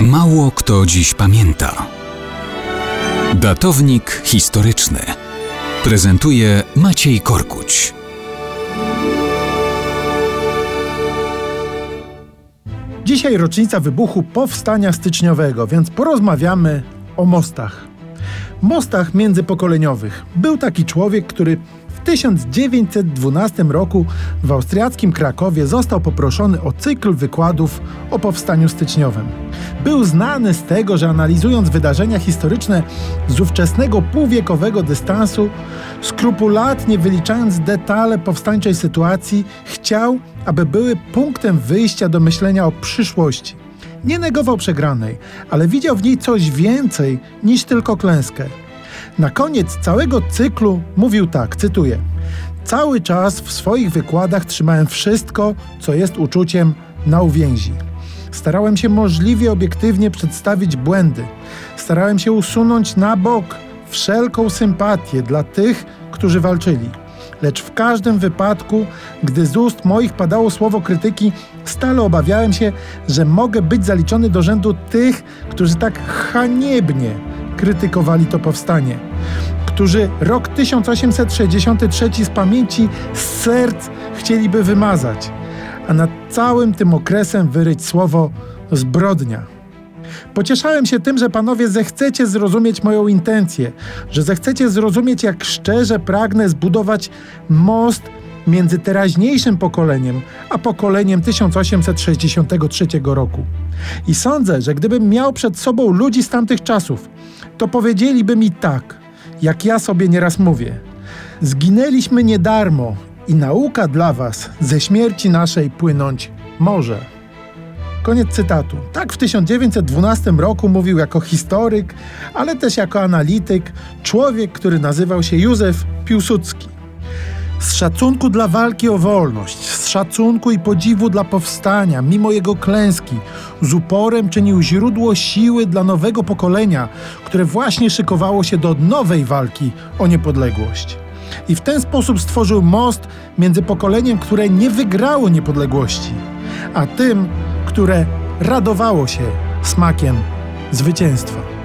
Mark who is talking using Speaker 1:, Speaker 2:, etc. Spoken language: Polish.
Speaker 1: Mało kto dziś pamięta. Datownik historyczny prezentuje Maciej Korkuć.
Speaker 2: Dzisiaj rocznica wybuchu Powstania Styczniowego, więc porozmawiamy o mostach. Mostach międzypokoleniowych. Był taki człowiek, który 1912 roku w austriackim Krakowie został poproszony o cykl wykładów o powstaniu styczniowym. Był znany z tego, że analizując wydarzenia historyczne z ówczesnego półwiekowego dystansu, skrupulatnie wyliczając detale powstańczej sytuacji, chciał, aby były punktem wyjścia do myślenia o przyszłości. Nie negował przegranej, ale widział w niej coś więcej niż tylko klęskę. Na koniec całego cyklu mówił tak, cytuję: Cały czas w swoich wykładach trzymałem wszystko, co jest uczuciem na uwięzi. Starałem się możliwie obiektywnie przedstawić błędy. Starałem się usunąć na bok wszelką sympatię dla tych, którzy walczyli. Lecz w każdym wypadku, gdy z ust moich padało słowo krytyki, stale obawiałem się, że mogę być zaliczony do rzędu tych, którzy tak haniebnie krytykowali to powstanie, którzy rok 1863 z pamięci, z serc chcieliby wymazać, a nad całym tym okresem wyryć słowo zbrodnia. Pocieszałem się tym, że panowie zechcecie zrozumieć moją intencję, że zechcecie zrozumieć, jak szczerze pragnę zbudować most między teraźniejszym pokoleniem a pokoleniem 1863 roku. I sądzę, że gdybym miał przed sobą ludzi z tamtych czasów, to powiedzieliby mi tak, jak ja sobie nieraz mówię. Zginęliśmy nie darmo i nauka dla was ze śmierci naszej płynąć może. Koniec cytatu. Tak w 1912 roku mówił jako historyk, ale też jako analityk człowiek, który nazywał się Józef Piłsudski. Z szacunku dla walki o wolność, szacunku i podziwu dla powstania, mimo jego klęski, z uporem czynił źródło siły dla nowego pokolenia, które właśnie szykowało się do nowej walki o niepodległość. I w ten sposób stworzył most między pokoleniem, które nie wygrało niepodległości, a tym, które radowało się smakiem zwycięstwa.